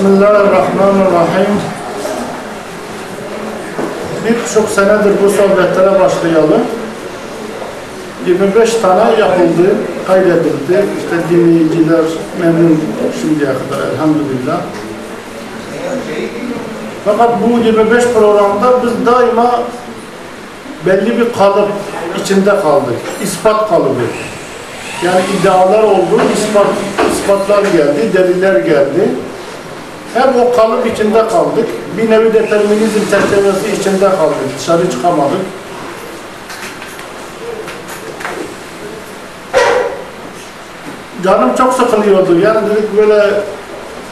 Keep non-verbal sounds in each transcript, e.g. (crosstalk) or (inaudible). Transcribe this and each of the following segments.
Bismillahirrahmanirrahim. Birçok senedir bu sohbetlere başlayalım. 25 tane yapıldı, kaydedildi. İşte dinleyiciler memnun şimdiye kadar elhamdülillah. Fakat bu 25 programda biz daima belli bir kalıp içinde kaldık. İspat kalıbı. Yani iddialar oldu, ispat, ispatlar geldi, deliller geldi. Hep o kalıp içinde kaldık. Bir nevi determinizm çerçevesi içinde kaldık. Dışarı çıkamadık. Canım çok sıkılıyordu. Yani dedik böyle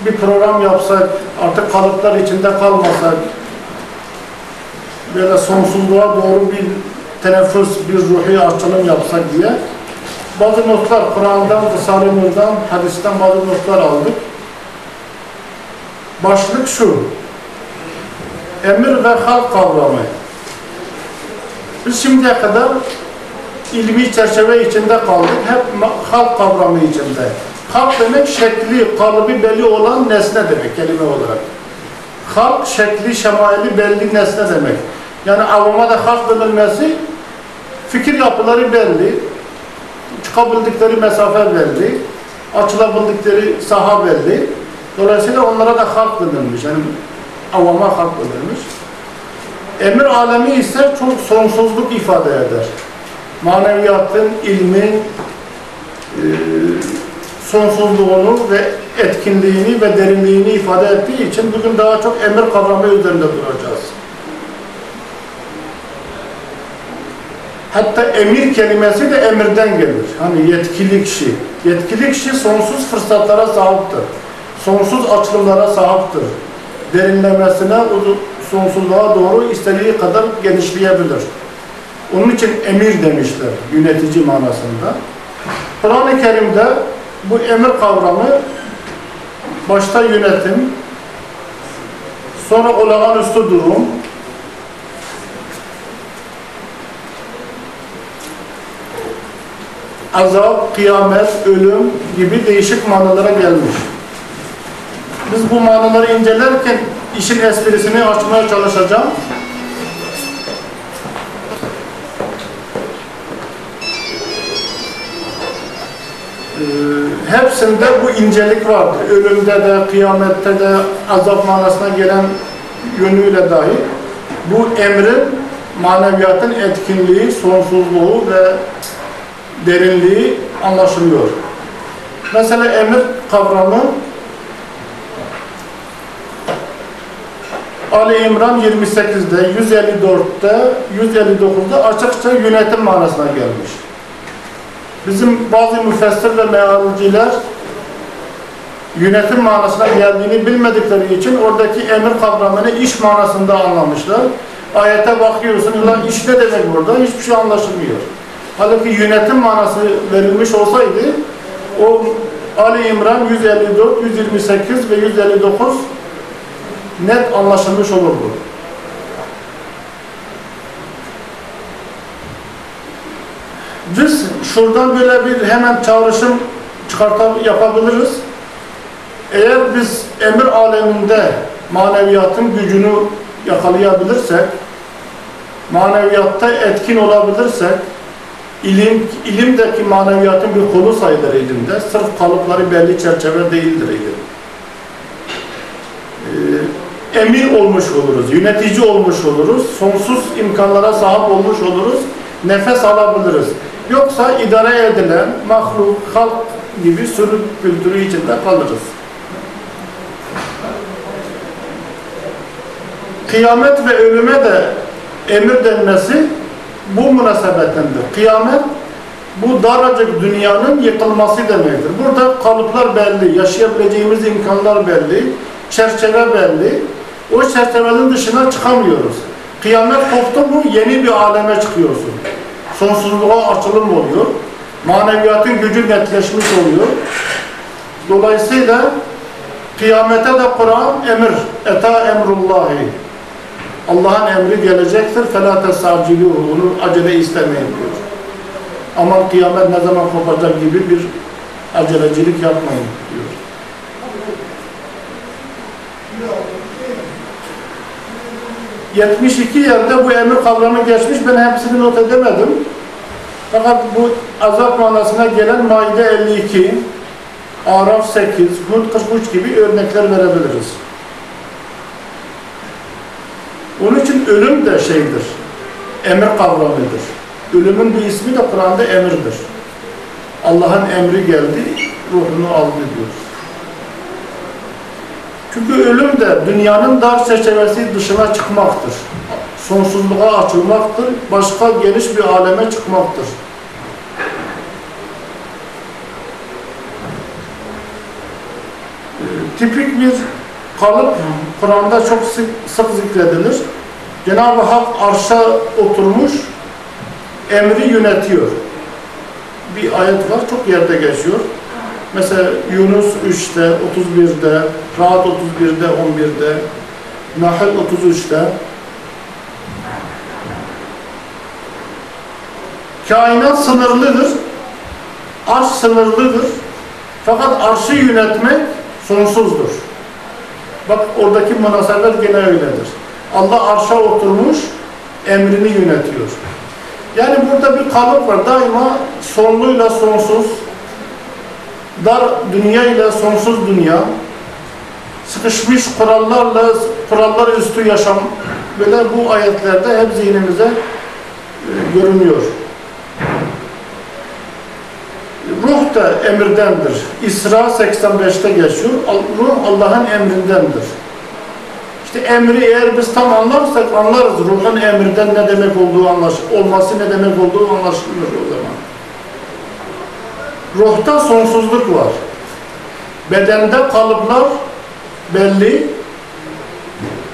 bir program yapsak, artık kalıplar içinde kalmasak, böyle sonsuzluğa doğru bir teneffüs, bir ruhi açılım yapsak diye bazı notlar Kur'an'dan, Risale-i hadisten bazı notlar aldık. Başlık şu, emir ve halk kavramı. Biz şimdiye kadar ilmi çerçeve içinde kaldık, hep halk kavramı içinde. Halk demek şekli, kalıbı belli olan nesne demek kelime olarak. Halk şekli, şemaili belli nesne demek. Yani avama da halk denilmesi fikir yapıları belli, çıkabildikleri mesafe belli, açılabildikleri saha belli. Dolayısıyla onlara da halk denilmiş. Yani avama halk denilmiş. Emir alemi ise çok sonsuzluk ifade eder. Maneviyatın, ilmin e, sonsuzluğunu ve etkinliğini ve derinliğini ifade ettiği için bugün daha çok emir kavramı üzerinde duracağız. Hatta emir kelimesi de emirden gelir. Hani yetkili kişi. Yetkili kişi sonsuz fırsatlara sahiptir. Sonsuz açılımlara sahiptir. Derinlemesine sonsuzluğa doğru istediği kadar genişleyebilir. Onun için emir demişler yönetici manasında. Kur'an-ı Kerim'de bu emir kavramı başta yönetim, sonra olağanüstü durum, azap, kıyamet, ölüm gibi değişik manalara gelmiş. Biz bu manaları incelerken işin esprisini açmaya çalışacağım. Ee, hepsinde bu incelik vardır. Ölümde de, kıyamette de, azap manasına gelen yönüyle dahi bu emrin maneviyatın etkinliği, sonsuzluğu ve derinliği anlaşılıyor. Mesela emir kavramı Ali İmran 28'de, 154'te, 159'da açıkça yönetim manasına gelmiş. Bizim bazı müfessir ve mealciler yönetim manasına geldiğini bilmedikleri için oradaki emir kavramını iş manasında anlamışlar. Ayete bakıyorsun, ulan iş ne demek burada? Hiçbir şey anlaşılmıyor. Halbuki yönetim manası verilmiş olsaydı o Ali İmran 154, 128 ve 159 net anlaşılmış olurdu. Biz şuradan böyle bir hemen çağrışım çıkartıp yapabiliriz. Eğer biz emir aleminde maneviyatın gücünü yakalayabilirsek, maneviyatta etkin olabilirsek, ilim, ilimdeki maneviyatın bir kolu sayılır ilimde. Sırf kalıpları belli çerçeve değildir ilim. Emir olmuş oluruz, yönetici olmuş oluruz, sonsuz imkanlara sahip olmuş oluruz, nefes alabiliriz. Yoksa idare edilen mahluk, halk gibi sürü kültürü içinde kalırız. Kıyamet ve ölüme de emir denmesi bu münasebetendir. Kıyamet bu daracık dünyanın yıkılması demektir. Burada kalıplar belli, yaşayabileceğimiz imkanlar belli, çerçeve belli. O çerçevenin dışına çıkamıyoruz. Kıyamet koptu mu yeni bir aleme çıkıyorsun. Sonsuzluğa açılım oluyor. Maneviyatın gücü netleşmiş oluyor. Dolayısıyla kıyamete de Kur'an emir. Eta emrullahi. Allah'ın emri gelecektir. Fela tesaciliyor. Onu acele istemeyin diyor. Ama kıyamet ne zaman kopacak gibi bir acelecilik yapmayın diyor. 72 yerde bu emir kavramı geçmiş. Ben hepsini not edemedim. Fakat bu azap manasına gelen Maide 52, Araf 8, Hud 43 gibi örnekler verebiliriz. Onun için ölüm de şeydir, emir kavramıdır. Ölümün bir ismi de Kur'an'da emirdir. Allah'ın emri geldi, ruhunu aldı diyor. Çünkü ölüm de dünyanın dar çerçevesi dışına çıkmaktır. Sonsuzluğa açılmaktır, başka geniş bir aleme çıkmaktır. Tipik bir kalıp Kur'an'da çok sık, sık zikredilir. Cenab-ı Hak arşa oturmuş, emri yönetiyor. Bir ayet var, çok yerde geçiyor. Mesela Yunus 3'te, 31'de, Rahat 31'de, 11'de, Nahl 33'te. Kainat sınırlıdır, arş sınırlıdır. Fakat arşı yönetmek sonsuzdur. Bak oradaki münasebet gene öyledir. Allah arşa oturmuş, emrini yönetiyor. Yani burada bir kalıp var. Daima sonluyla sonsuz, dar dünya ile sonsuz dünya, sıkışmış kurallarla kurallar üstü yaşam böyle bu ayetlerde hep zihnimize e, görünüyor. Ruh da emirdendir. İsra 85'te geçiyor. Ruh Allah'ın emrindendir. İşte emri eğer biz tam anlarsak anlarız. Ruhun emirden ne demek olduğu anlaş olması ne demek olduğu anlaşılır o zaman. Ruhta sonsuzluk var. Bedende kalıplar belli.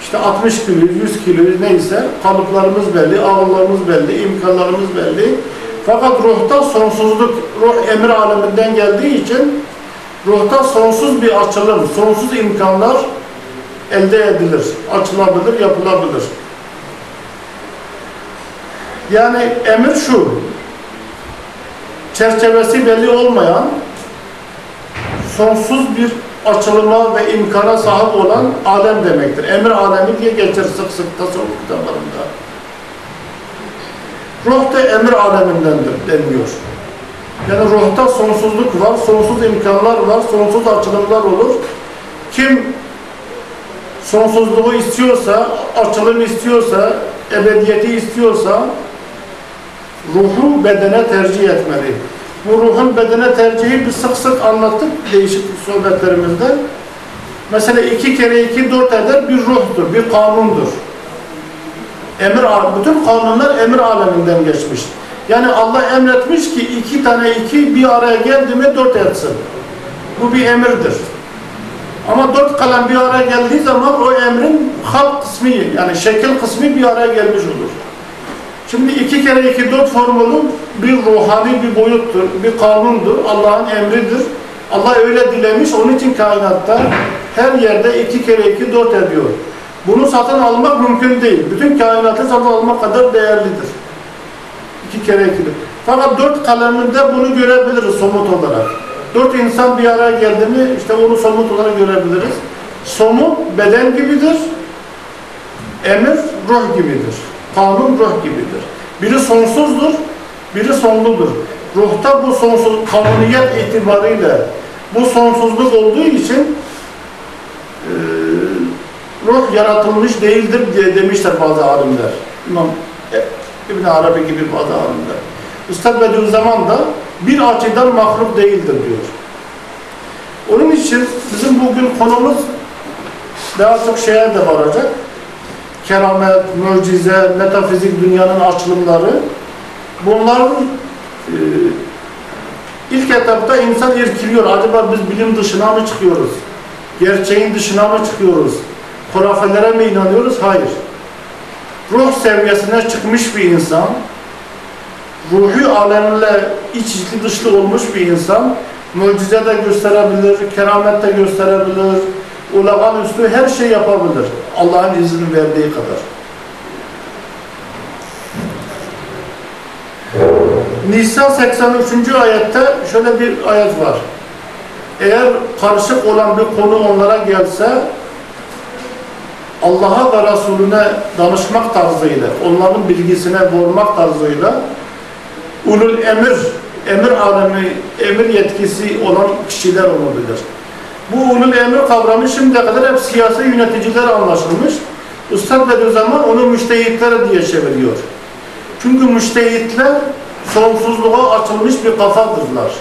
İşte 60 kilo, 100 kilo neyse kalıplarımız belli, ağırlarımız belli, imkanlarımız belli. Fakat ruhta sonsuzluk, ruh emir aleminden geldiği için ruhta sonsuz bir açılım, sonsuz imkanlar elde edilir, açılabilir, yapılabilir. Yani emir şu, çerçevesi belli olmayan, sonsuz bir açılıma ve imkana sahip olan alem demektir. Emir alemi diye geçer sık sık tasavvuf kitaplarında. Ruh da emir alemindendir deniliyor. Yani ruhta sonsuzluk var, sonsuz imkanlar var, sonsuz açılımlar olur. Kim sonsuzluğu istiyorsa, açılım istiyorsa, ebediyeti istiyorsa ruhu bedene tercih etmeli. Bu ruhun bedene tercihi biz sık sık anlattık değişik sohbetlerimizde. Mesela iki kere iki dört eder bir ruhtur, bir kanundur. Emir, bütün kanunlar emir aleminden geçmiş. Yani Allah emretmiş ki iki tane iki bir araya geldi mi dört etsin. Bu bir emirdir. Ama dört kalem bir araya geldiği zaman o emrin halk kısmı yani şekil kısmı bir araya gelmiş olur. Şimdi iki kere iki dört formülü bir ruhani bir boyuttur, bir kanundur, Allah'ın emridir. Allah öyle dilemiş, onun için kainatta her yerde iki kere iki dört ediyor. Bunu satın almak mümkün değil. Bütün kainatı satın almak kadar değerlidir. İki kere iki. Fakat dört kaleminde bunu görebiliriz somut olarak. Dört insan bir araya geldi mi işte onu somut olarak görebiliriz. Somut beden gibidir. Emir ruh gibidir. Kanun ruh gibidir. Biri sonsuzdur, biri sonludur. Ruhta bu sonsuz kanuniyet itibariyle bu sonsuzluk olduğu için e, ruh yaratılmış değildir diye demişler bazı alimler. İmam İbn Arabi gibi bazı alimler. Üstad Bediüzzaman da bir açıdan mahluk değildir diyor. Onun için bizim bugün konumuz daha çok şeye de varacak. Keramet, mucize, metafizik dünyanın açılımları. Bunların e, ilk etapta insan irkiliyor. Acaba biz bilim dışına mı çıkıyoruz? Gerçeğin dışına mı çıkıyoruz? Hurafelere mi inanıyoruz? Hayır. Ruh seviyesine çıkmış bir insan, ruhi alemle iç içli dışlı olmuş bir insan, mucize de gösterebilir, keramet de gösterebilir, ulağan üstü her şey yapabilir. Allah'ın izni verdiği kadar. Nisa 83. ayette şöyle bir ayet var. Eğer karışık olan bir konu onlara gelse Allah'a ve Resulüne danışmak tarzıyla, onların bilgisine vurmak tarzıyla ulul emir, emir alemi, emir yetkisi olan kişiler olabilir. Bu ulul emir kavramı şimdiye kadar hep siyasi yöneticiler anlaşılmış. Üstad Bediüzzaman onu müştehitler diye çeviriyor. Çünkü müştehitler sonsuzluğa açılmış bir kafadırlar.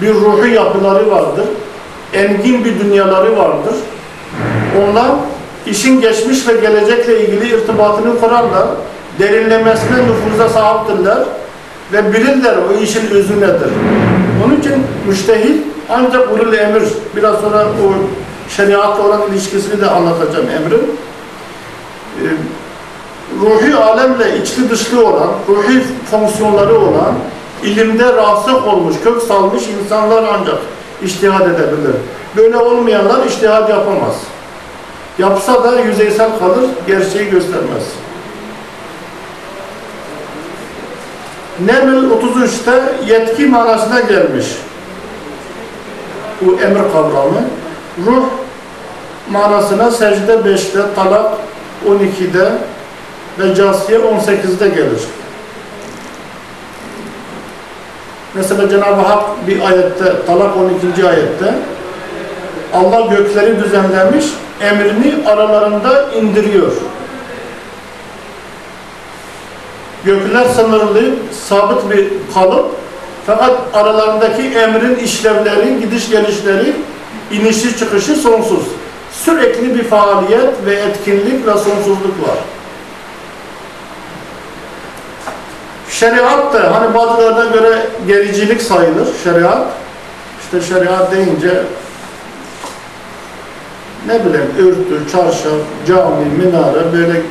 Bir ruhu yapıları vardır. Engin bir dünyaları vardır. Onlar işin geçmiş ve gelecekle ilgili irtibatını kurarlar. Derinlemesine nüfuza sahiptirler ve bilirler o işin özü nedir. Onun için müştehit ancak ulul emir, biraz sonra o şeriatla olan ilişkisini de anlatacağım emrin. Ee, ruhi alemle içli dışlı olan, ruhi fonksiyonları olan, ilimde rasık olmuş, kök salmış insanlar ancak iştihad edebilir. Böyle olmayanlar iştihad yapamaz. Yapsa da yüzeysel kalır, gerçeği göstermez. Neml 33'te yetki manasına gelmiş. Bu emir kavramı. Ruh manasına secde 5'te, talak 12'de ve casiye 18'de gelir. Mesela Cenab-ı Hak bir ayette, Talak 12. ayette Allah gökleri düzenlemiş, emrini aralarında indiriyor. Gökler sınırlı, sabit bir kalıp fakat aralarındaki emrin işlevleri, gidiş gelişleri, inişi çıkışı sonsuz. Sürekli bir faaliyet ve etkinlik ve sonsuzluk var. Şeriat da hani bazılarına göre gericilik sayılır şeriat. İşte şeriat deyince ne bileyim örtü, çarşaf, cami, minare böyle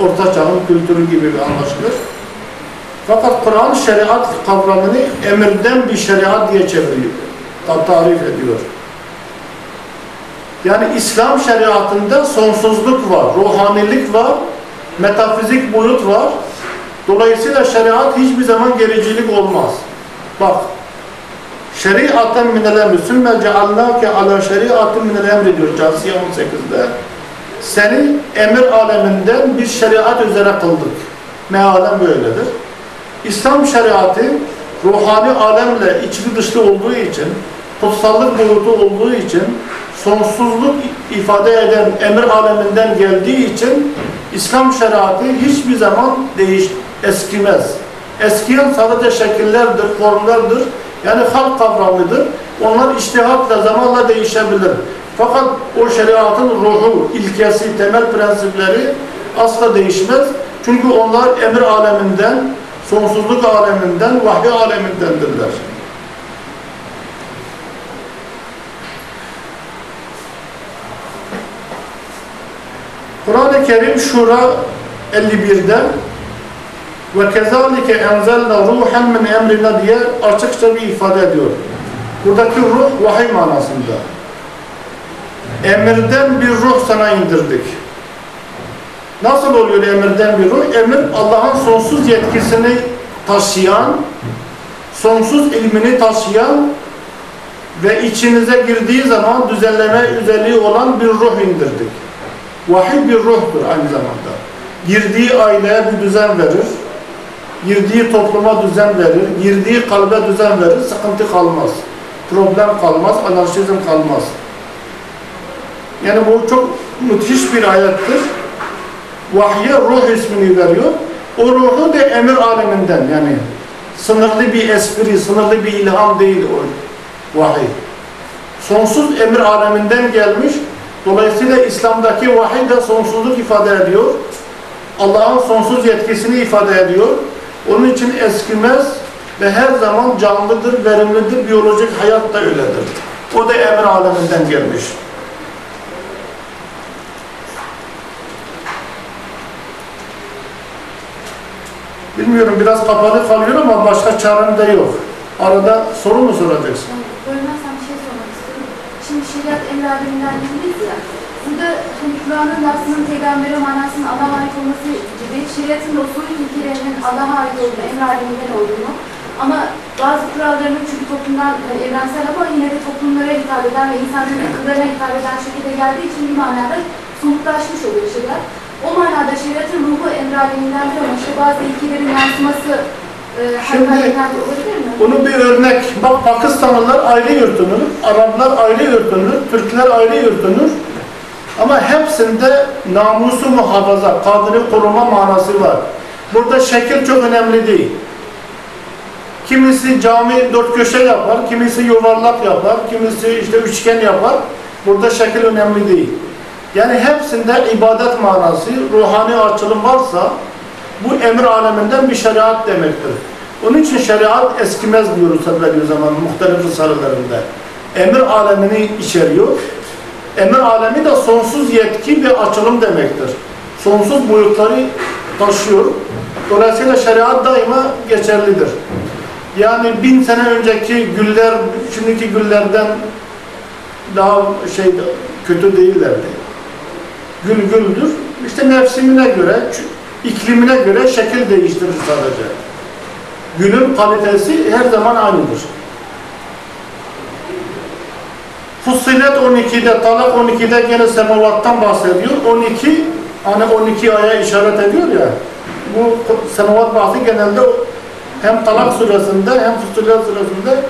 orta çağın kültürü gibi bir anlaşılır. Fakat Kur'an şeriat kavramını emirden bir şeriat diye çeviriyor. Tarif ediyor. Yani İslam şeriatında sonsuzluk var, ruhanilik var, metafizik boyut var. Dolayısıyla şeriat hiçbir zaman gericilik olmaz. Bak, şeriaten minel emri, sümme ceallâke ala şeriatin minel emri diyor Casiye 18'de. Seni emir aleminden bir şeriat üzere kıldık. Mealen böyledir. İslam şeriatı ruhani alemle içli dışlı olduğu için, kutsallık boyutu olduğu için, sonsuzluk ifade eden emir aleminden geldiği için İslam şeriatı hiçbir zaman değiş, eskimez. Eskiyen sadece şekillerdir, formlardır. Yani halk kavramıdır. Onlar iştihatla, zamanla değişebilir. Fakat o şeriatın ruhu, ilkesi, temel prensipleri asla değişmez. Çünkü onlar emir aleminden, sonsuzluk aleminden, vahiy alemindendirler. Kur'an-ı Kerim Şura 51'de ve kezalike enzelna ruhen min emrina diye açıkça bir ifade ediyor. Buradaki ruh vahiy manasında. Emirden bir ruh sana indirdik. Nasıl oluyor emirden bir ruh? Emir Allah'ın sonsuz yetkisini taşıyan, sonsuz ilmini taşıyan ve içinize girdiği zaman düzenleme özelliği olan bir ruh indirdik. Vahiy bir ruhtur aynı zamanda. Girdiği aileye bir düzen verir, girdiği topluma düzen verir, girdiği kalbe düzen verir, sıkıntı kalmaz. Problem kalmaz, anarşizm kalmaz. Yani bu çok müthiş bir ayettir. Vahye ruh ismini veriyor. O ruhu da emir aleminden yani sınırlı bir espri, sınırlı bir ilham değil o vahiy. Sonsuz emir aleminden gelmiş. Dolayısıyla İslam'daki vahiy de sonsuzluk ifade ediyor. Allah'ın sonsuz yetkisini ifade ediyor. Onun için eskimez ve her zaman canlıdır, verimlidir, biyolojik hayat da öyledir. O da emir aleminden gelmiş. Bilmiyorum biraz kapalı kalıyor ama başka çarem de yok. Arada soru mu soracaksın? Bölmezsem bir şey sormak istiyorum. Şimdi şeriat emri aleminden dediniz ya. Burada hani Kur'an'ın lafzının peygambere manasının Allah'a ait olması gibi şeriatın usulü ilkelerinin Allah'a ait olduğunu, emri aleminden olduğunu ama bazı kurallarının çünkü toplumdan yani evrensel ama yine de toplumlara hitap eden ve insanların akıllarına hitap eden şekilde geldiği için bir manada somutlaşmış oluyor şeriat. O manada şeriatın ruhu emri aleminden bir ama işte bazı ilkelerin yansıması e, Şimdi- olabilir mi? Bunu bir örnek, bak Pakistanlılar ayrı yurtunur, Araplar ayrı yurtunur, Türkler ayrı yurtunur. Ama hepsinde namusu muhafaza, kadını koruma manası var. Burada şekil çok önemli değil. Kimisi cami dört köşe yapar, kimisi yuvarlak yapar, kimisi işte üçgen yapar. Burada şekil önemli değil. Yani hepsinde ibadet manası, ruhani açılım varsa bu emir aleminden bir şeriat demektir. Onun için şeriat eskimez diyoruz zaman muhtelif risalelerinde. Emir alemini içeriyor. Emir alemi de sonsuz yetki ve açılım demektir. Sonsuz boyutları taşıyor. Dolayısıyla şeriat daima geçerlidir. Yani bin sene önceki güller, şimdiki güllerden daha şey kötü değillerdi. Gül güldür. İşte mevsimine göre, iklimine göre şekil değiştirir sadece. Gülün kalitesi her zaman aynıdır. Fussilet 12'de, Talak 12'de gene semavattan bahsediyor. 12, hani 12 aya işaret ediyor ya. Bu semavat bahsi genelde hem Talak suresinde hem Fussilet suresinde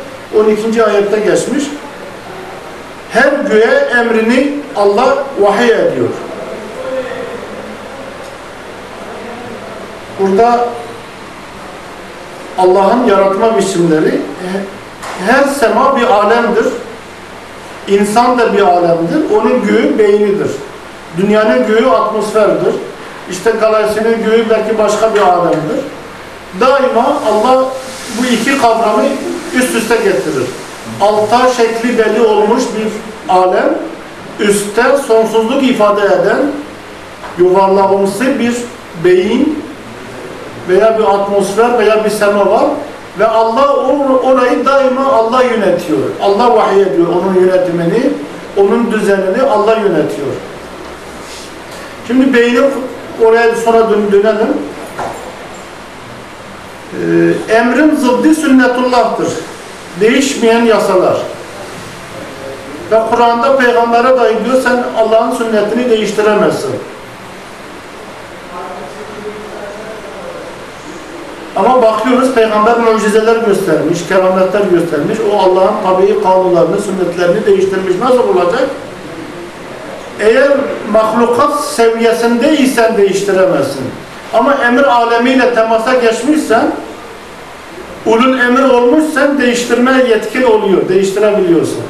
12. ayette geçmiş. Her göğe emrini Allah vahiy ediyor. Burada Allah'ın yaratma biçimleri her sema bir alemdir. İnsan da bir alemdir. Onun göğü beynidir. Dünyanın göğü atmosferdir. İşte galaksinin göğü belki başka bir alemdir. Daima Allah bu iki kavramı üst üste getirir. Alta şekli belli olmuş bir alem, üstte sonsuzluk ifade eden yuvarlağımsı bir beyin veya bir atmosfer veya bir sema var ve Allah orayı daima Allah yönetiyor. Allah vahiy ediyor onun yönetimini, onun düzenini Allah yönetiyor. Şimdi beyni oraya sonra dön dönelim. Ee, emrin zıddi sünnetullah'tır. Değişmeyen yasalar. Ve Kur'an'da peygambere dahi diyor sen Allah'ın sünnetini değiştiremezsin. Ama bakıyoruz peygamber mucizeler göstermiş, kerametler göstermiş. O Allah'ın tabii kanunlarını, sünnetlerini değiştirmiş. Nasıl olacak? Eğer mahlukat seviyesindeysen değiştiremezsin. Ama emir alemiyle temasa geçmişsen, ulul emir olmuşsan değiştirme yetkin oluyor, değiştirebiliyorsun.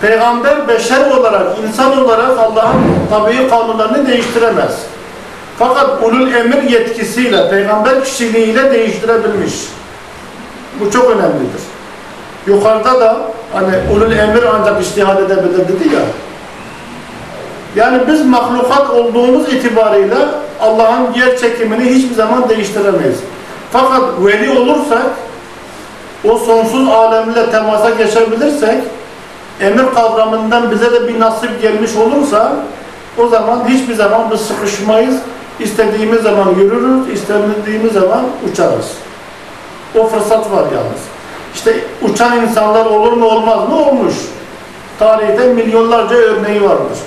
Peygamber beşer olarak, insan olarak Allah'ın tabii kanunlarını değiştiremez. Fakat ulul emir yetkisiyle, peygamber kişiliğiyle değiştirebilmiş. Bu çok önemlidir. Yukarıda da hani ulul emir ancak iştihad edebilir dedi ya. Yani biz mahlukat olduğumuz itibariyle Allah'ın yer çekimini hiçbir zaman değiştiremeyiz. Fakat veli olursak, o sonsuz alemle temasa geçebilirsek, emir kavramından bize de bir nasip gelmiş olursa, o zaman hiçbir zaman biz sıkışmayız, İstediğimiz zaman yürürüz, istemediğimiz zaman uçarız. O fırsat var yalnız. İşte uçan insanlar olur mu olmaz mı? Olmuş. Tarihte milyonlarca örneği vardır.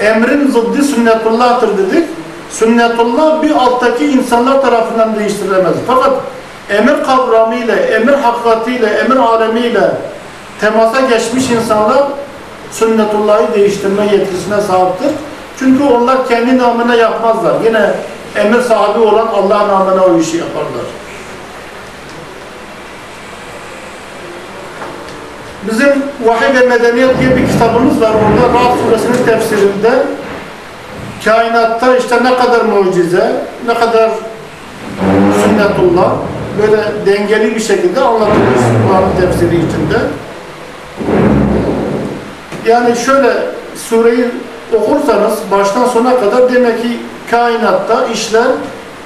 Emrin zıddı sünnetullah'tır dedik. Sünnetullah bir alttaki insanlar tarafından değiştirilemez. Fakat emir kavramıyla, emir hakikatiyle, emir alemiyle temasa geçmiş insanlar sünnetullah'ı değiştirme yetkisine sahiptir. Çünkü onlar kendi namına yapmazlar. Yine emir sahibi olan Allah namına o işi yaparlar. Bizim Vahiy ve Medeniyet diye bir kitabımız var. Orada Rahat Suresinin tefsirinde kainatta işte ne kadar mucize, ne kadar sünnetullah böyle dengeli bir şekilde anlatılmış Kur'an'ın tefsiri içinde. Yani şöyle sureyi okursanız baştan sona kadar demek ki kainatta işler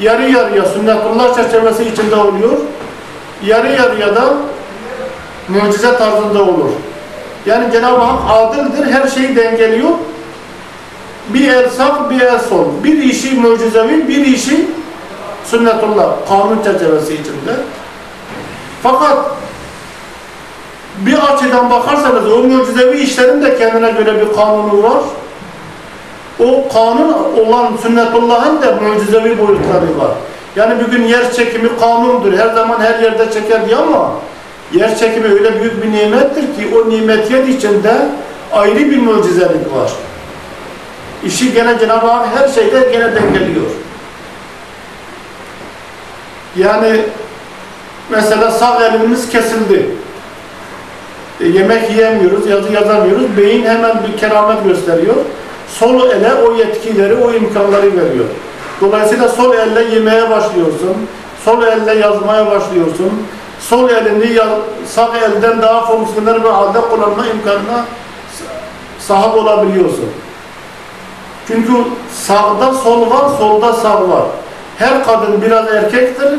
yarı yarıya sünnetullah çerçevesi içinde oluyor. Yarı yarıya da mucize tarzında olur. Yani Cenab-ı Hak adildir, her şeyi dengeliyor. Bir el sağ, bir el sol. Bir işi mucizevi, bir işi sünnetullah, kanun çerçevesi içinde. Fakat bir açıdan bakarsanız o mucizevi işlerin de kendine göre bir kanunu var. O kanun olan sünnetullah'ın da mucizevi boyutları var. Yani bugün yer çekimi kanundur. Her zaman her yerde çeker diye ama yer çekimi öyle büyük bir nimettir ki o nimetiyet içinde ayrı bir mucizelik var. İşi gene Cenab-ı Hak her şeyde gene dengeliyor. Yani mesela sağ elimiz kesildi. E, yemek yiyemiyoruz, yazı yazamıyoruz. Beyin hemen bir keramet gösteriyor. Sol ele o yetkileri, o imkanları veriyor. Dolayısıyla sol elle yemeye başlıyorsun. Sol elle yazmaya başlıyorsun. Sol elini sağ elden daha fonksiyonel bir halde kullanma imkanına sahip olabiliyorsun. Çünkü sağda sol var, solda sağ var. Her kadın biraz erkektir,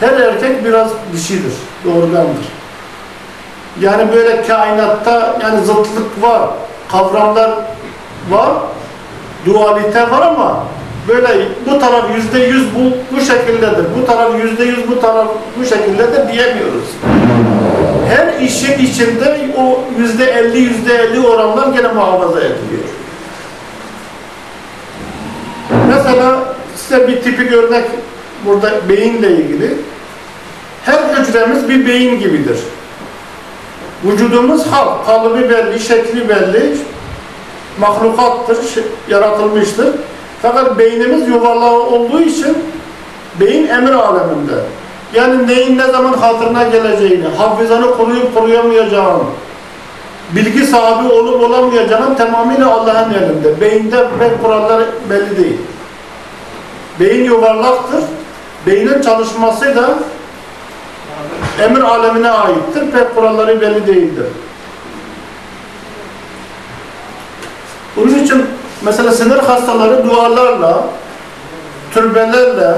her erkek biraz dişidir, doğrudandır. Yani böyle kainatta yani zıtlık var, kavramlar var, dualite var ama böyle bu taraf yüzde yüz bu, bu şekildedir, bu taraf yüzde yüz bu taraf bu şekildedir diyemiyoruz. Her işin içinde o yüzde elli, yüzde elli oranlar gene muhafaza ediliyor. Mesela size bir tipik örnek burada beyinle ilgili. Her hücremiz bir beyin gibidir. Vücudumuz halk, kalıbı belli, şekli belli, mahlukattır, yaratılmıştır. Fakat beynimiz yuvarlak olduğu için beyin emir aleminde. Yani neyin ne zaman hatırına geleceğini, hafızanı koruyup koruyamayacağını, bilgi sahibi olup olamayacağını tamamıyla Allah'ın elinde. Beyinde pek kurallar belli değil. Beyin yuvarlaktır. Beynin çalışması da emir alemine aittir. Pek kuralları belli değildir. Bunun için mesela sinir hastaları dualarla, türbelerle,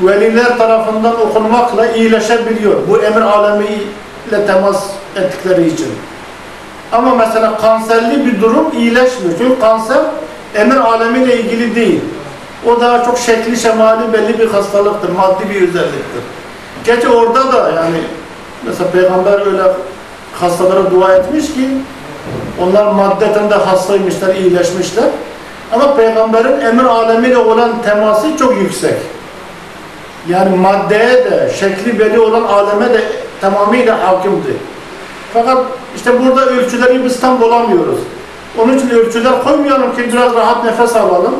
veliler tarafından okunmakla iyileşebiliyor. Bu emir alemiyle temas ettikleri için. Ama mesela kanserli bir durum iyileşmiyor. Çünkü kanser emir alemiyle ilgili değil. O daha çok şekli şemali belli bir hastalıktır, maddi bir özelliktir. Gerçi orada da yani mesela peygamber öyle hastalara dua etmiş ki onlar maddeten de hastaymışlar, iyileşmişler. Ama peygamberin emir alemiyle olan teması çok yüksek. Yani maddeye de, şekli belli olan aleme de tamamıyla hakimdi. Fakat işte burada ölçüleri biz tam bulamıyoruz. Onun için ölçüler koymayalım ki biraz rahat nefes alalım.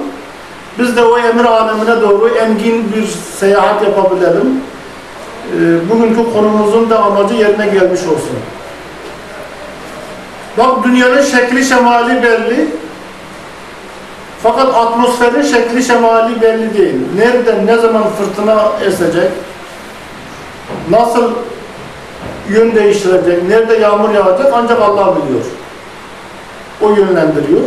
Biz de o emir alemine doğru engin bir seyahat yapabilelim. E, bugünkü konumuzun da amacı yerine gelmiş olsun. Bak dünyanın şekli şemali belli. Fakat atmosferin şekli şemali belli değil. Nereden, ne zaman fırtına esecek? Nasıl yön değiştirecek? Nerede yağmur yağacak? Ancak Allah biliyor. O yönlendiriyor.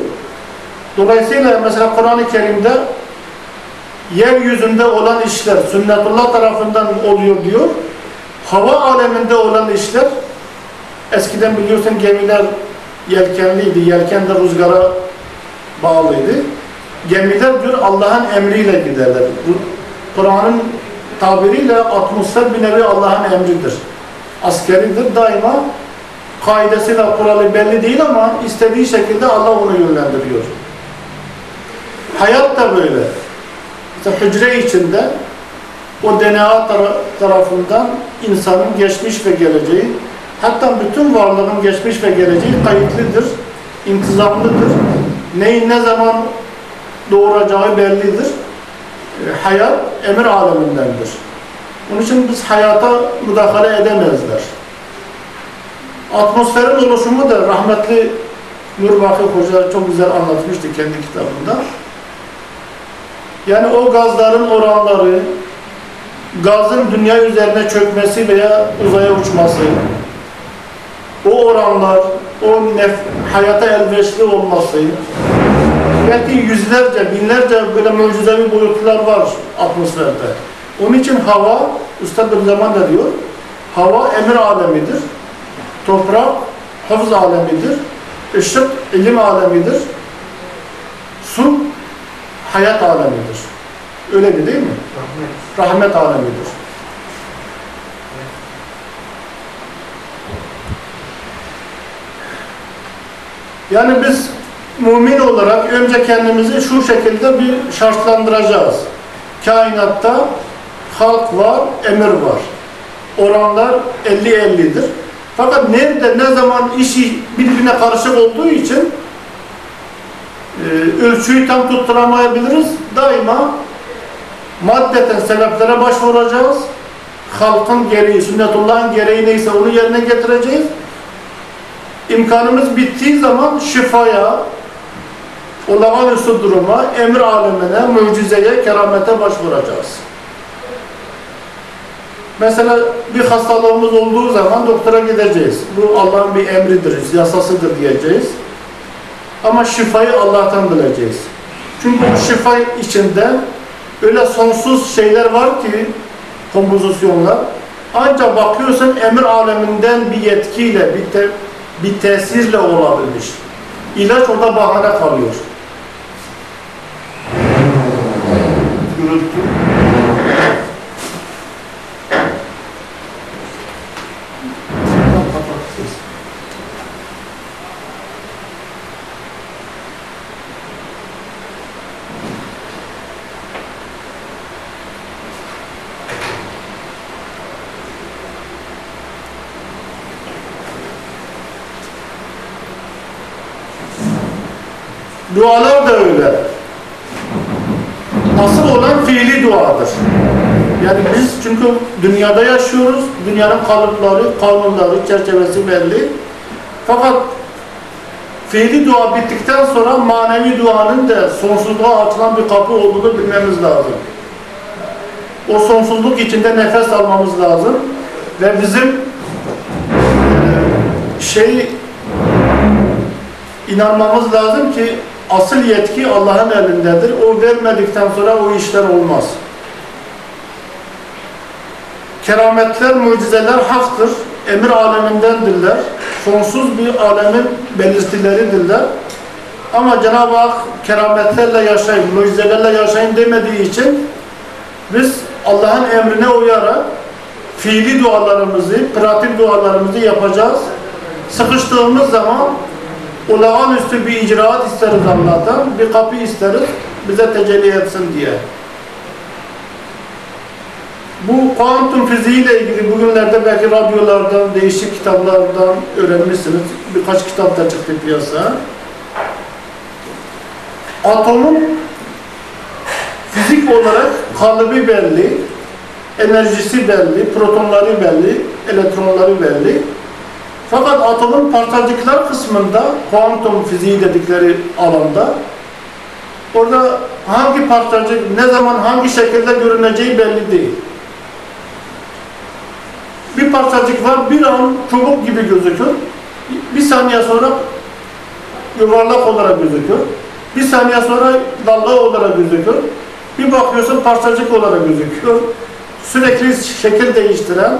Dolayısıyla mesela Kur'an-ı Kerim'de yeryüzünde olan işler sünnetullah tarafından oluyor diyor. Hava aleminde olan işler eskiden biliyorsun gemiler yelkenliydi. Yelken de rüzgara bağlıydı. Gemiler diyor Allah'ın emriyle giderler. Kur'an'ın tabiriyle atmosfer bir nevi Allah'ın emridir. Askeridir. Daima kaidesiyle kuralı belli değil ama istediği şekilde Allah onu yönlendiriyor. Hayat da böyle. İşte hücre içinde o DNA tarafından insanın geçmiş ve geleceği, hatta bütün varlığın geçmiş ve geleceği kayıtlıdır, intizamlıdır. Neyin ne zaman doğuracağı bellidir. E, hayat emir alemindendir. Onun için biz hayata müdahale edemezler. Atmosferin oluşumu da rahmetli Nur Vakıf Hoca çok güzel anlatmıştı kendi kitabında. Yani o gazların oranları, gazın dünya üzerine çökmesi veya uzaya uçması, o oranlar, o nef hayata elverişli olması, belki yüzlerce, binlerce böyle mucizevi boyutlar var atmosferde. Onun için hava, Üstad bir zaman da diyor, hava emir alemidir, toprak hafız alemidir, ışık ilim alemidir, su hayat alemidir. Öyle mi değil mi? Rahmet. Rahmet alemidir. Yani biz mümin olarak önce kendimizi şu şekilde bir şartlandıracağız. Kainatta halk var, emir var. Oranlar 50-50'dir. Fakat nerede, ne zaman işi birbirine karışık olduğu için e, ölçüyü tam tutturamayabiliriz. Daima maddeten sebeplere başvuracağız. Halkın gereği, sünnetullahın gereği neyse onu yerine getireceğiz. İmkanımız bittiği zaman şifaya, olağanüstü duruma, emir alemine, mucizeye, keramete başvuracağız. Mesela bir hastalığımız olduğu zaman doktora gideceğiz. Bu Allah'ın bir emridir, yasasıdır diyeceğiz. Ama şifayı Allah'tan bileceğiz. Çünkü bu şifa içinde öyle sonsuz şeyler var ki, kompozisyonlar. Ancak bakıyorsun emir aleminden bir yetkiyle, bir, bir tesirle olabilmiş. İlaç orada bahane kalıyor. Gürültü. Dualar da öyle. Asıl olan fiili duadır. Yani biz çünkü dünyada yaşıyoruz. Dünyanın kalıpları, kanunları, çerçevesi belli. Fakat fiili dua bittikten sonra manevi duanın da sonsuzluğa açılan bir kapı olduğunu bilmemiz lazım. O sonsuzluk içinde nefes almamız lazım. Ve bizim şey inanmamız lazım ki asıl yetki Allah'ın elindedir. O vermedikten sonra o işler olmaz. Kerametler, mucizeler haktır. Emir alemindendirler. Sonsuz bir alemin belirtileridirler. Ama Cenab-ı Hak kerametlerle yaşayın, mucizelerle yaşayın demediği için biz Allah'ın emrine uyarak fiili dualarımızı, pratik dualarımızı yapacağız. Sıkıştığımız zaman olağanüstü bir icraat isteriz Allah'tan, bir kapı isteriz, bize tecelli etsin diye. Bu kuantum fiziğiyle ilgili bugünlerde belki radyolardan, değişik kitaplardan öğrenmişsiniz. Birkaç kitap da çıktı piyasaya. Atomun fizik olarak kalıbı belli, enerjisi belli, protonları belli, elektronları belli. Fakat atomun parçacıklar kısmında, kuantum fiziği dedikleri alanda, orada hangi parçacık, ne zaman, hangi şekilde görüneceği belli değil. Bir parçacık var, bir an çubuk gibi gözükür. Bir saniye sonra yuvarlak olarak gözükür. Bir saniye sonra dalga olarak gözükür. Bir bakıyorsun parçacık olarak gözüküyor. Sürekli şekil değiştiren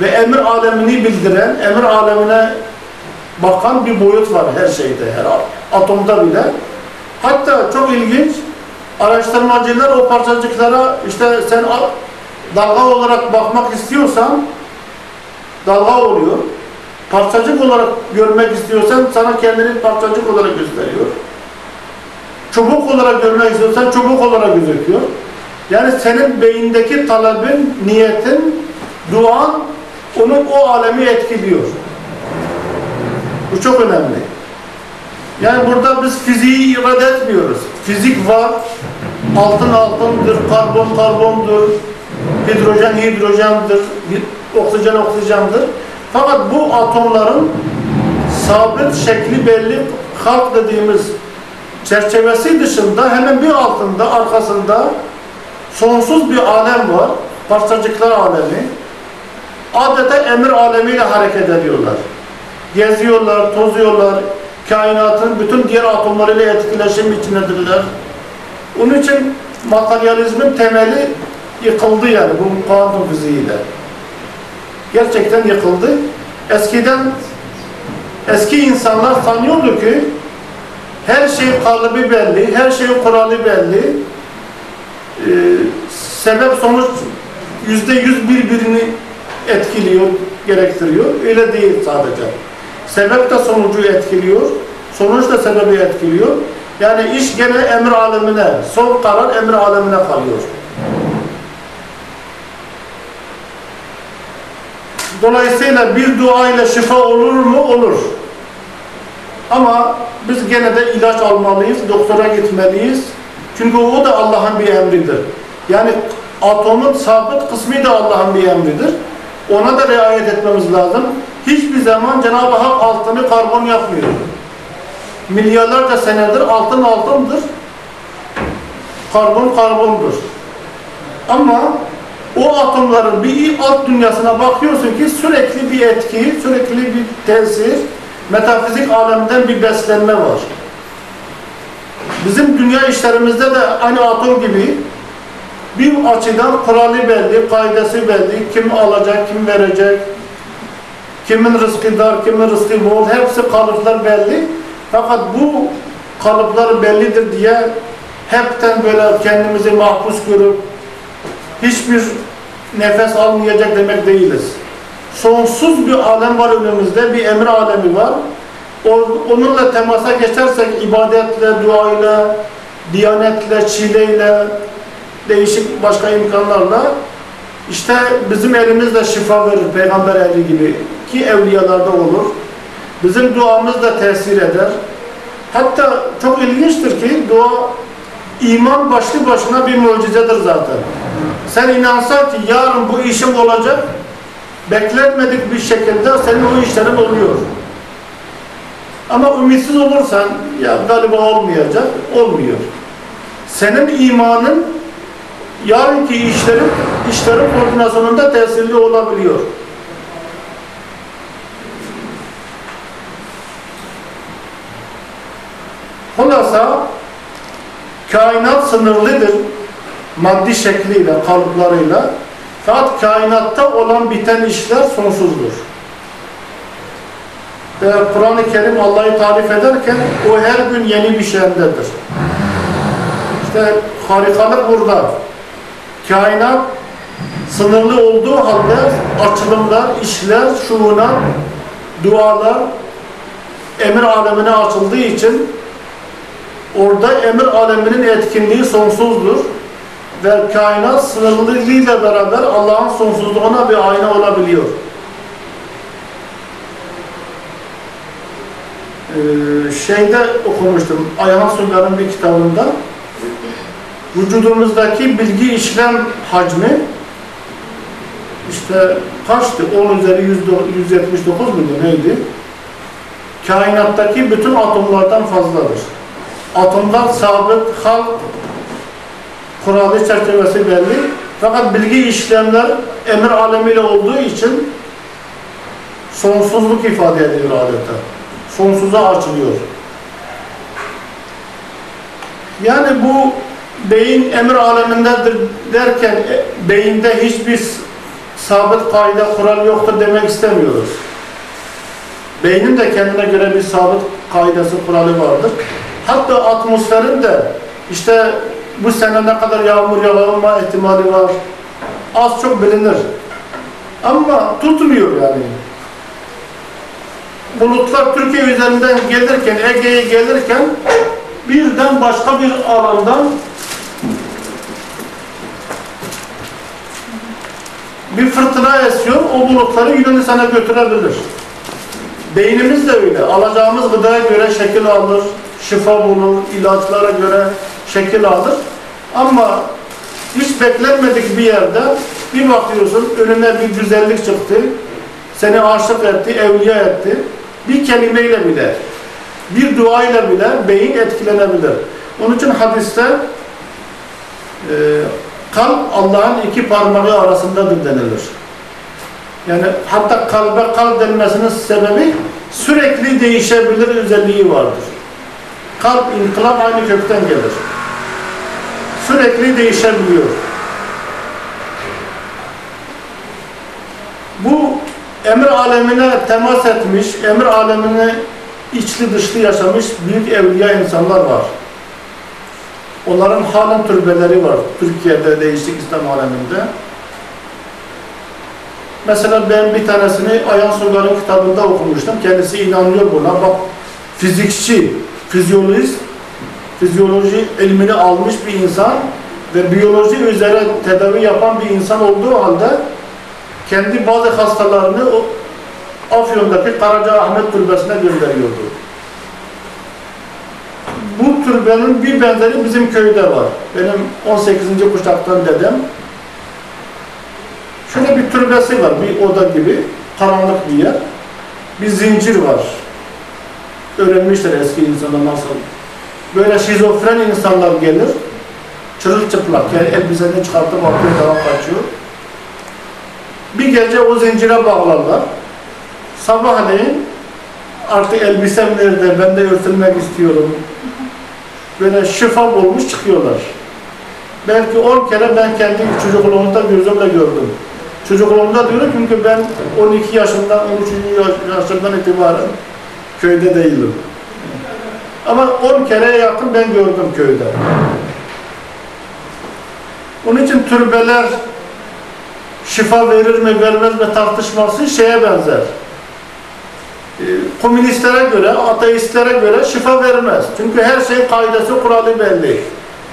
ve emir alemini bildiren, emir alemine bakan bir boyut var her şeyde, her atomda bile. Hatta çok ilginç, araştırmacılar o parçacıklara işte sen dalga olarak bakmak istiyorsan dalga oluyor. Parçacık olarak görmek istiyorsan sana kendini parçacık olarak gösteriyor. Çubuk olarak görmek istiyorsan çubuk olarak gözüküyor. Yani senin beyindeki talebin, niyetin, duan onun o alemi etkiliyor. Bu çok önemli. Yani burada biz fiziği irade etmiyoruz. Fizik var, altın altındır, karbon karbondur, hidrojen hidrojendir, oksijen oksijendir. Fakat bu atomların sabit şekli belli halk dediğimiz çerçevesi dışında hemen bir altında, arkasında sonsuz bir alem var. Parçacıklar alemi. Adeta emir alemiyle hareket ediyorlar. Geziyorlar, tozuyorlar. Kainatın bütün diğer atomlarıyla etkileşim içindedirler. Onun için materyalizmin temeli yıkıldı yani bu kuantum fiziğiyle. Gerçekten yıkıldı. Eskiden eski insanlar sanıyordu ki her şey kalıbı belli, her şeyin kuralı belli. Ee, sebep sonuç yüzde yüz birbirini etkiliyor, gerektiriyor. Öyle değil sadece. Sebep de sonucu etkiliyor. Sonuç da sebebi etkiliyor. Yani iş gene emir alemine, son karar emir alemine kalıyor. Dolayısıyla bir dua ile şifa olur mu? Olur. Ama biz gene de ilaç almalıyız, doktora gitmeliyiz. Çünkü o da Allah'ın bir emridir. Yani atomun sabit kısmı da Allah'ın bir emridir. Ona da riayet etmemiz lazım. Hiçbir zaman Cenab-ı Hak altını karbon yapmıyor. Milyarlarca senedir altın altındır. Karbon karbondur. Ama o atomların bir alt dünyasına bakıyorsun ki sürekli bir etki, sürekli bir tesir, metafizik alemden bir beslenme var. Bizim dünya işlerimizde de aynı atom gibi bir açıdan kuralı belli, kaidesi belli, kim alacak, kim verecek, kimin rızkı dar, kimin rızkı bol, hepsi kalıplar belli. Fakat bu kalıplar bellidir diye hepten böyle kendimizi mahpus görüp hiçbir nefes almayacak demek değiliz. Sonsuz bir alem var önümüzde, bir emir alemi var. Onunla temasa geçersek ibadetle, duayla, diyanetle, çileyle, değişik başka imkanlarla işte bizim elimizde şifa verir peygamber eli gibi ki evliyalarda olur. Bizim duamız da tesir eder. Hatta çok ilginçtir ki dua iman başlı başına bir mucizedir zaten. Sen inansan ki yarın bu işim olacak beklenmedik bir şekilde senin o işlerin oluyor. Ama ümitsiz olursan ya galiba olmayacak, olmuyor. Senin imanın yarınki işlerin, işlerin koordinasyonunda tesirli olabiliyor. Hulasa kainat sınırlıdır maddi şekliyle, kalıplarıyla. Fakat kainatta olan biten işler sonsuzdur. Ve Kur'an-ı Kerim Allah'ı tarif ederken o her gün yeni bir şeyindedir. İşte harikalık burada. Kainat sınırlı olduğu halde açılımlar, işler, şuunat, dualar emir alemine açıldığı için orada emir aleminin etkinliği sonsuzdur ve kainat sınırlılığıyla beraber Allah'ın sonsuzluğuna bir ayna olabiliyor. Ee, şeyde okumuştum, Ayhan Suylar'ın bir kitabında vücudumuzdaki bilgi işlem hacmi işte kaçtı? 10 üzeri 179 muydu neydi? Kainattaki bütün atomlardan fazladır. Atomlar sabit, hal, kuralı çerçevesi belli. Fakat bilgi işlemler emir alemiyle olduğu için sonsuzluk ifade ediyor adeta. Sonsuza açılıyor. Yani bu beyin emir alemindedir derken e, beyinde hiçbir sabit kaide kural yoktur demek istemiyoruz. Beynin de kendine göre bir sabit kaidesi kuralı vardır. Hatta atmosferin de işte bu sene ne kadar yağmur yağma ihtimali var. Az çok bilinir. Ama tutmuyor yani. Bulutlar Türkiye üzerinden gelirken, Ege'ye gelirken birden başka bir alandan bir fırtına esiyor, o bulutları Yunanistan'a götürebilir. Beynimiz de öyle. Alacağımız gıdaya göre şekil alır, şifa bulur, ilaçlara göre şekil alır. Ama hiç beklenmedik bir yerde bir bakıyorsun önüne bir güzellik çıktı, seni aşık etti, evliya etti. Bir kelimeyle bile, bir duayla bile beyin etkilenebilir. Onun için hadiste e, kalp Allah'ın iki parmağı arasındadır denilir. Yani hatta kalbe kalp denmesinin sebebi sürekli değişebilir özelliği vardır. Kalp, inkılap aynı kökten gelir. Sürekli değişebiliyor. Bu emir alemine temas etmiş, emir alemine içli dışlı yaşamış büyük evliya insanlar var. Onların halen türbeleri var Türkiye'de değişik İslam aleminde. Mesela ben bir tanesini Ayhan Soylar'ın kitabında okumuştum. Kendisi inanıyor buna. Bak fizikçi, fizyolojist, fizyoloji ilmini almış bir insan ve biyoloji üzere tedavi yapan bir insan olduğu halde kendi bazı hastalarını Afyon'daki Karacaahmet Türbesi'ne gönderiyordu. Bu türbenin bir benzeri bizim köyde var. Benim 18. kuşaktan dedem. Şöyle bir türbesi var, bir oda gibi, karanlık bir yer. Bir zincir var. Öğrenmişler eski insanlar nasıl. Böyle şizofren insanlar gelir, çırılçıplak, yani elbiseni çıkartıp atıyor, devam kaçıyor. Bir gece o zincire bağlarlar. Sabahleyin artık elbisem nerede, ben de örtülmek istiyorum. Böyle şifa olmuş çıkıyorlar. Belki 10 kere ben kendi çocukluğumda gözümle gördüm. Çocukluğumda diyorum çünkü ben 12 yaşından, 13 yaşından itibaren köyde değilim. Ama 10 kere yakın ben gördüm köyde. Onun için türbeler şifa verir mi vermez mi tartışması şeye benzer. Ee, komünistlere göre, ateistlere göre şifa vermez. Çünkü her şeyin kaidesi, kuralı belli.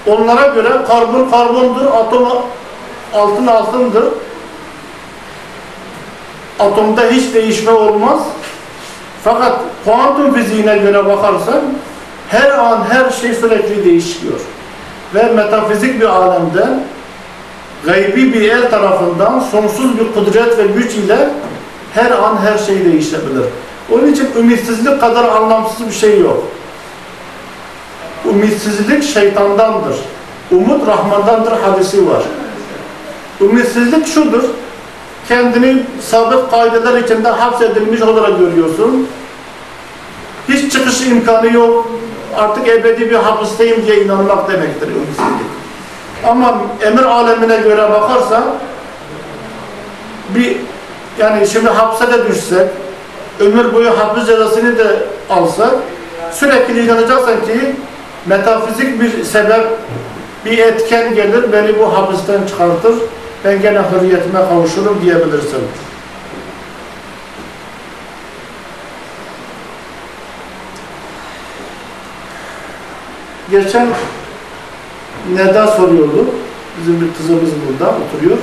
Onlara göre karbon karbondur, atom altın altındır. Atomda hiç değişme olmaz. Fakat kuantum fiziğine göre bakarsan her an her şey sürekli değişiyor. Ve metafizik bir alemde gaybi bir el tarafından sonsuz bir kudret ve güç ile her an her şey değişebilir. Onun için ümitsizlik kadar anlamsız bir şey yok. Ümitsizlik şeytandandır. Umut Rahman'dandır hadisi var. Ümitsizlik şudur. Kendini sabit kaideler içinde hapsedilmiş olarak görüyorsun. Hiç çıkış imkanı yok. Artık ebedi bir hapisteyim diye inanmak demektir ümitsizlik. Ama emir alemine göre bakarsan bir yani şimdi hapse de düşsek ömür boyu hapis cezasını da alsak sürekli inanacaksın ki metafizik bir sebep bir etken gelir beni bu hapisten çıkartır ben gene hürriyetime kavuşurum diyebilirsin. Geçen neden soruyordu? Bizim bir kızımız burada oturuyor.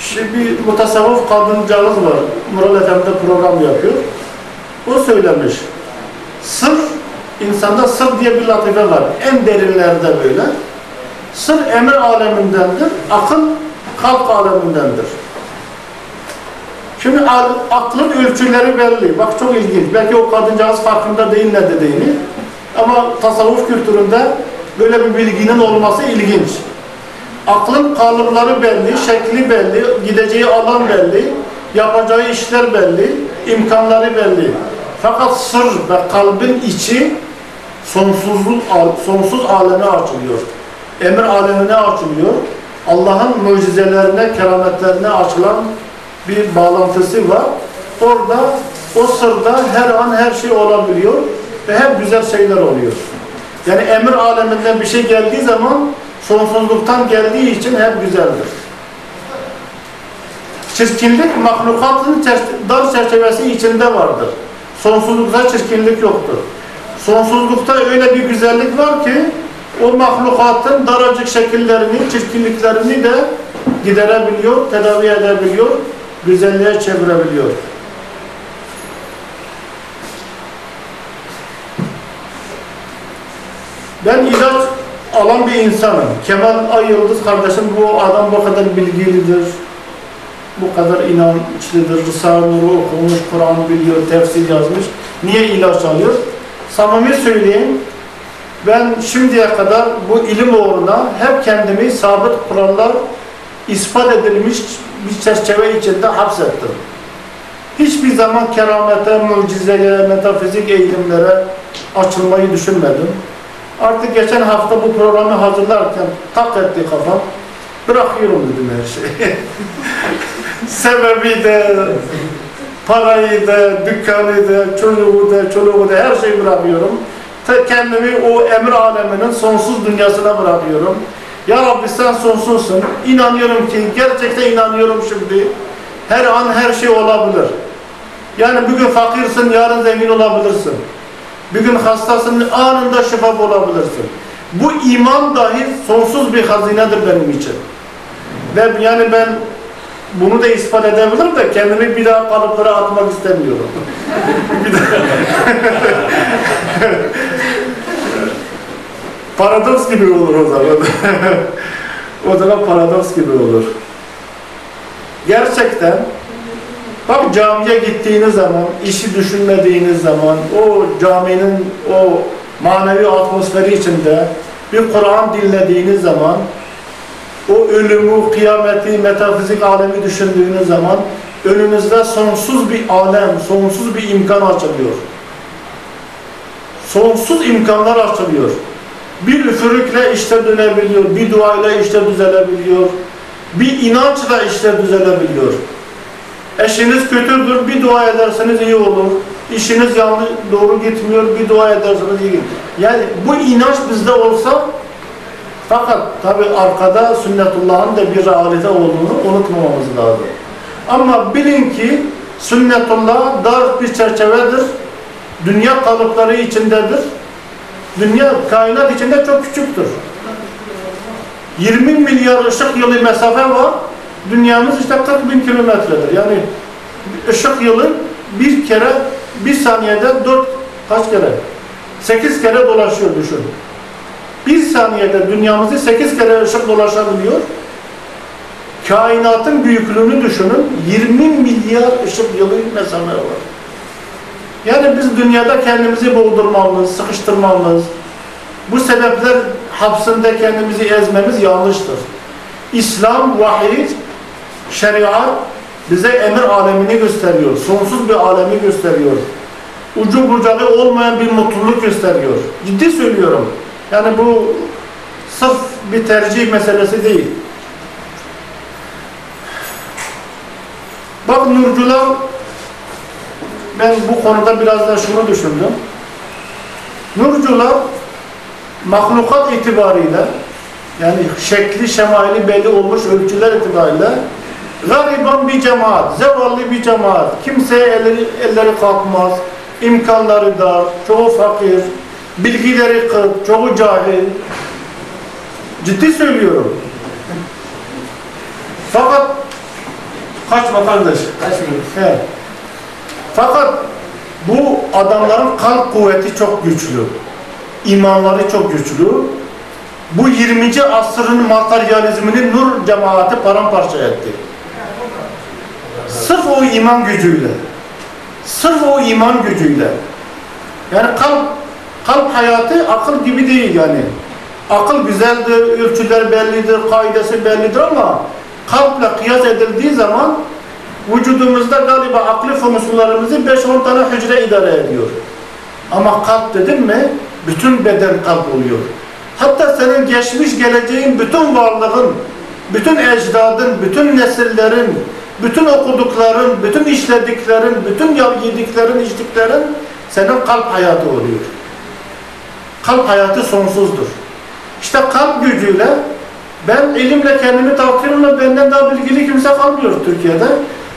Şimdi bir mutasavvuf kadıncağız var. Mural Efendi program yapıyor. O söylemiş. Sır, insanda sır diye bir latife var. En derinlerde böyle. Sır emir alemindendir. Akıl kalp alemindendir. Şimdi aklın ölçüleri belli. Bak çok ilginç. Belki o kadıncağız farkında değil ne dediğini. Ama tasavvuf kültüründe böyle bir bilginin olması ilginç. Aklın kalıpları belli, şekli belli, gideceği alan belli, yapacağı işler belli, imkanları belli. Fakat sır ve kalbin içi sonsuzluk, sonsuz aleme açılıyor. Emir alemine açılıyor. Allah'ın mucizelerine, kerametlerine açılan bir bağlantısı var. Orada o sırda her an her şey olabiliyor ve hep güzel şeyler oluyor. Yani emir aleminden bir şey geldiği zaman sonsuzluktan geldiği için hep güzeldir. Çirkinlik mahlukatın dar çerçevesi içinde vardır. Sonsuzlukta çirkinlik yoktur. Sonsuzlukta öyle bir güzellik var ki o mahlukatın daracık şekillerini, çirkinliklerini de giderebiliyor, tedavi edebiliyor, güzelliğe çevirebiliyor. Ben ilaç alan bir insanım. Kemal Ay Yıldız kardeşim bu adam bu kadar bilgilidir. Bu kadar inançlıdır. Risale-i okumuş, Kur'an biliyor, tefsir yazmış. Niye ilaç alıyor? Samimi söyleyeyim. Ben şimdiye kadar bu ilim uğruna hep kendimi sabit kurallar ispat edilmiş bir çerçeve içinde hapsettim. Hiçbir zaman keramete, mucizeye, metafizik eğilimlere açılmayı düşünmedim. Artık geçen hafta bu programı hazırlarken tak etti kafam. Bırakıyorum dedim her şeyi. (laughs) Sebebi de, parayı da, dükkanı da, çocuğu da, çoluğu da her şeyi bırakıyorum. Kendimi o emir aleminin sonsuz dünyasına bırakıyorum. Ya Rabbi sen sonsuzsun. İnanıyorum ki, gerçekten inanıyorum şimdi. Her an her şey olabilir. Yani bugün fakirsin, yarın zengin olabilirsin. Bugün hastasın, anında şifa olabilirsin. Bu iman dahi sonsuz bir hazinedir benim için. Ve yani ben bunu da ispat edebilirim de kendimi bir daha kalıplara atmak istemiyorum. (laughs) bir daha. (laughs) paradoks gibi olur o zaman. (laughs) o zaman paradoks gibi olur. Gerçekten bak camiye gittiğiniz zaman, işi düşünmediğiniz zaman, o caminin o manevi atmosferi içinde bir Kur'an dinlediğiniz zaman o ölümü, kıyameti, metafizik alemi düşündüğünüz zaman önünüzde sonsuz bir alem, sonsuz bir imkan açılıyor. Sonsuz imkanlar açılıyor. Bir üfürükle işte dönebiliyor, bir duayla işte düzelebiliyor, bir inançla işte düzelebiliyor. Eşiniz kötüdür, bir dua ederseniz iyi olur. İşiniz yanlış, doğru gitmiyor, bir dua ederseniz iyi gidiyor. Yani bu inanç bizde olsa fakat tabi arkada sünnetullahın da bir realite olduğunu unutmamamız lazım. Ama bilin ki sünnetullah dar bir çerçevedir. Dünya kalıpları içindedir. Dünya kainat içinde çok küçüktür. 20 milyar ışık yılı mesafe var. Dünyamız işte 40 bin kilometredir. Yani ışık yılı bir kere bir saniyede dört kaç kere? Sekiz kere dolaşıyor düşün. Bir saniyede dünyamızı sekiz kere ışık dolaşabiliyor. Kainatın büyüklüğünü düşünün. 20 milyar ışık yılı mesafe var. Yani biz dünyada kendimizi boğdurmamız, sıkıştırmamız, bu sebepler hapsinde kendimizi ezmemiz yanlıştır. İslam, vahiy, şeriat bize emir alemini gösteriyor. Sonsuz bir alemi gösteriyor. Ucu bucağı olmayan bir mutluluk gösteriyor. Ciddi söylüyorum. Yani bu sırf bir tercih meselesi değil. Bak nurcular ben bu konuda biraz da şunu düşündüm. Nurcular mahlukat itibariyle yani şekli şemaili belli olmuş ölçüler itibariyle gariban bir cemaat, zevalli bir cemaat. Kimseye elleri, elleri kalkmaz, imkanları dar, çoğu fakir, bilgileri kıt, çoğu cahil. Ciddi söylüyorum. Fakat. Kaçmıyoruz. He. Fakat bu adamların kalp kuvveti çok güçlü. İmanları çok güçlü. Bu 20. asrın materyalizmini nur cemaati paramparça etti. Sırf o iman gücüyle. Sırf o iman gücüyle. Yani kalp, kalp hayatı akıl gibi değil yani. Akıl güzeldir, ölçüler bellidir, kaidesi bellidir ama kalple kıyas edildiği zaman vücudumuzda galiba aklı fonksiyonlarımızı 5-10 tane hücre idare ediyor. Ama kalp dedim mi bütün beden kalp oluyor. Hatta senin geçmiş geleceğin bütün varlığın, bütün ecdadın, bütün nesillerin, bütün okudukların, bütün işlediklerin, bütün yediklerin, içtiklerin senin kalp hayatı oluyor. Kalp hayatı sonsuzdur. İşte kalp gücüyle ben ilimle kendimi takdirimle benden daha bilgili kimse kalmıyor Türkiye'de.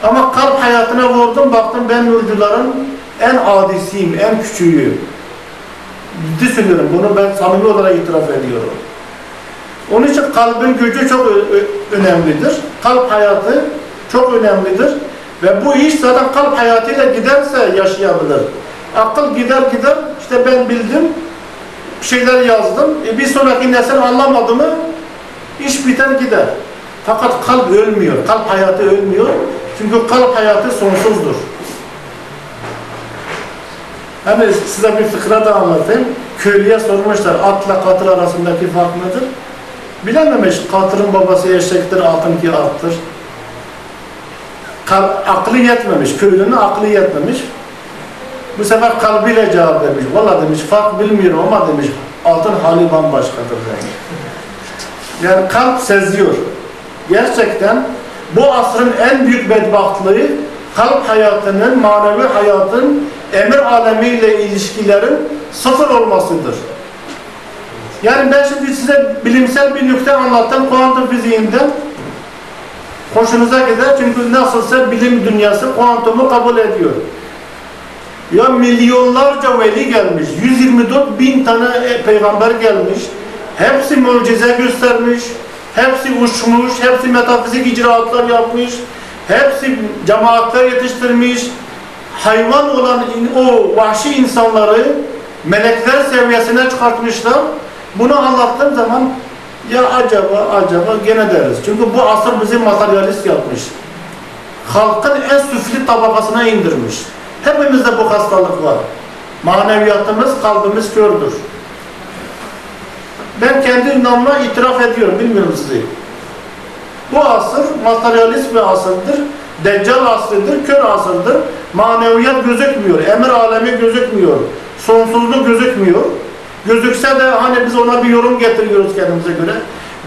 Ama kalp hayatına vurdum baktım ben nurcuların en adisiyim, en küçüğüyüm. Ciddi söylüyorum bunu ben samimi olarak itiraf ediyorum. Onun için kalbin gücü çok önemlidir. Kalp hayatı çok önemlidir. Ve bu iş zaten kalp hayatıyla giderse yaşayabilir. Akıl gider gider, işte ben bildim, bir şeyler yazdım. E bir sonraki nesil anlamadı mı iş biter gider. Fakat kalp ölmüyor, kalp hayatı ölmüyor. Çünkü kalp hayatı sonsuzdur. Hani size bir fıkra da anlatayım. Köylüye sormuşlar atla katır arasındaki fark nedir? Bilememiş. Katırın babası eşektir, altınki attır. Aklı yetmemiş. Köylünün aklı yetmemiş. Bu sefer kalbiyle cevap vermiş. Valla demiş fark bilmiyorum ama demiş altın hali bambaşkadır demiş. Yani kalp seziyor. Gerçekten bu asrın en büyük bedbahtlığı kalp hayatının, manevi hayatın emir alemiyle ilişkilerin sıfır olmasıdır. Yani ben şimdi size bilimsel bir nükte anlattım kuantum fiziğinden. Hoşunuza gider çünkü nasılsa bilim dünyası kuantumu kabul ediyor. Ya milyonlarca veli gelmiş, 124 bin tane e, peygamber gelmiş. Hepsi mucize göstermiş, hepsi uçmuş, hepsi metafizik icraatlar yapmış, hepsi cemaatler yetiştirmiş. Hayvan olan o vahşi insanları melekler seviyesine çıkartmışlar. Bunu anlattığım zaman ya acaba acaba gene deriz. Çünkü bu asır bizi materyalist yapmış. Halkın en süfli tabakasına indirmiş. Hepimizde bu hastalık var. Maneviyatımız, kalbimiz kördür. Ben kendi inanma itiraf ediyorum, bilmiyorum sizi. Bu asır materyalist bir asırdır. Deccal asrıdır, kör asırdır. Maneviyat gözükmüyor, emir alemi gözükmüyor. Sonsuzluk gözükmüyor. Gözükse de hani biz ona bir yorum getiriyoruz kendimize göre.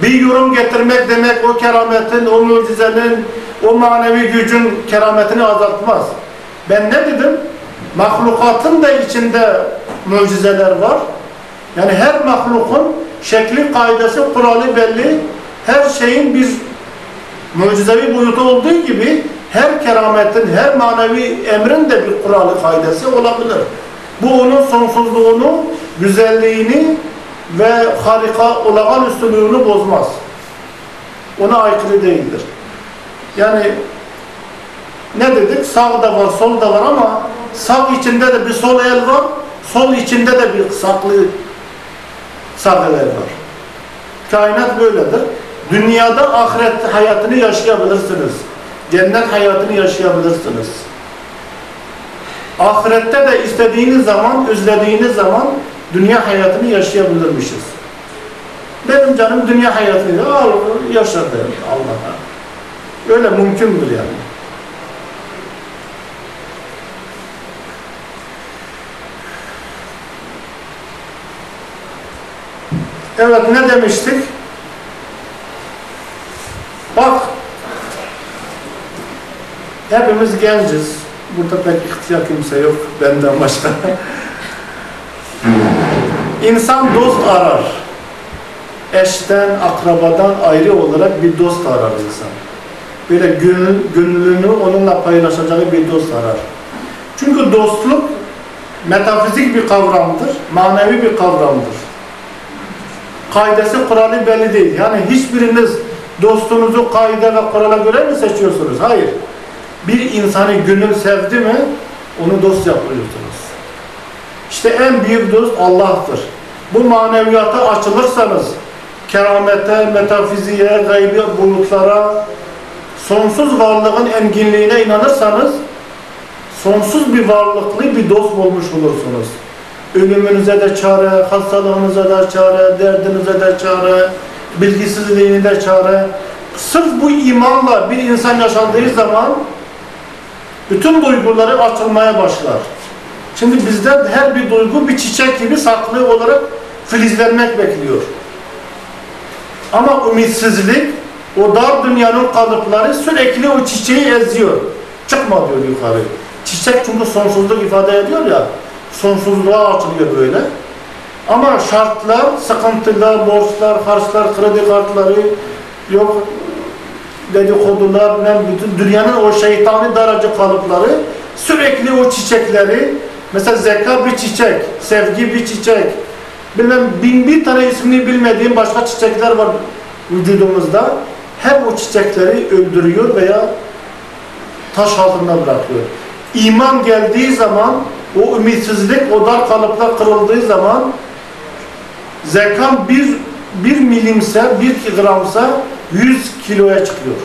Bir yorum getirmek demek o kerametin, o mucizenin, o manevi gücün kerametini azaltmaz. Ben ne dedim? Mahlukatın da içinde mucizeler var. Yani her mahlukun şekli, kaidesi, kuralı belli. Her şeyin bir mucizevi boyutu olduğu gibi her kerametin, her manevi emrin de bir kuralı, kaidesi olabilir. Bu onun sonsuzluğunu, güzelliğini ve harika olağan üstünlüğünü bozmaz. Ona aykırı değildir. Yani ne dedik? Sağ da var, sol da var ama sağ içinde de bir sol el var, sol içinde de bir saklı sağ el var. Kainat böyledir. Dünyada ahiret hayatını yaşayabilirsiniz. Cennet hayatını yaşayabilirsiniz. Ahirette de istediğiniz zaman, özlediğiniz zaman dünya hayatını yaşayabilirmişiz. Benim canım dünya hayatını al, yaşadı Allah'a. Öyle mümkündür yani. Evet ne demiştik? Bak hepimiz genciz. Burada pek ihtiyar kimse yok benden başka. (laughs) İnsan dost arar. Eşten, akrabadan ayrı olarak bir dost arar insan. Böyle gönül, gönlünü onunla paylaşacağı bir dost arar. Çünkü dostluk metafizik bir kavramdır, manevi bir kavramdır. Kaidesi, kuralı belli değil. Yani hiçbiriniz dostunuzu kaide ve kurala göre mi seçiyorsunuz? Hayır. Bir insanı gönül sevdi mi onu dost yapıyorsunuz. İşte en büyük dost Allah'tır. Bu maneviyata açılırsanız keramete, metafiziğe, gaybi bulutlara, sonsuz varlığın enginliğine inanırsanız sonsuz bir varlıklı bir dost bulmuş olursunuz. Ölümünüze de çare, hastalığınıza da çare, derdinize de çare, bilgisizliğine de çare. Sırf bu imanla bir insan yaşandığı zaman bütün duyguları açılmaya başlar. Şimdi bizde her bir duygu bir çiçek gibi saklı olarak filizlenmek bekliyor. Ama ümitsizlik, o dar dünyanın kalıpları sürekli o çiçeği eziyor. Çıkma diyor yukarı. Çiçek çünkü sonsuzluk ifade ediyor ya, sonsuzluğa açılıyor böyle. Ama şartlar, sıkıntılar, borçlar, harçlar, kredi kartları, yok dedikodular, bütün dünyanın o şeytani daracı kalıpları sürekli o çiçekleri, mesela zeka bir çiçek, sevgi bir çiçek, bilmem bin bir tane ismini bilmediğim başka çiçekler var vücudumuzda. Hep o çiçekleri öldürüyor veya taş altında bırakıyor. İman geldiği zaman, o ümitsizlik, o dar kalıplar kırıldığı zaman zekan bir, bir milimse, bir gramsa 100 kiloya çıkıyor.